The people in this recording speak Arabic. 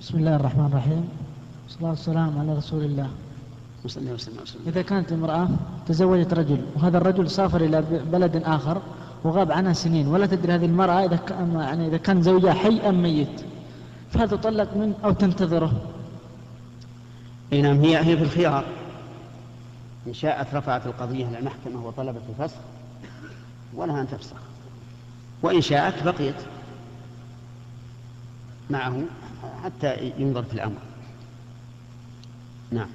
بسم الله الرحمن الرحيم والصلاة والسلام على رسول الله وصلى وسلم وسلم إذا كانت امرأة تزوجت رجل وهذا الرجل سافر إلى بلد آخر وغاب عنها سنين. ولا تدري هذه المرأة إذا كان يعني إذا كان زوجها حي أم ميت. فهل تطلق منه أو تنتظره؟ اي نعم هي هي في الخيار. إن شاءت رفعت القضية إلى المحكمة وطلبت الفسخ ولها أن تفسخ. وإن شاءت بقيت. معه حتى ينظر في الأمر. نعم.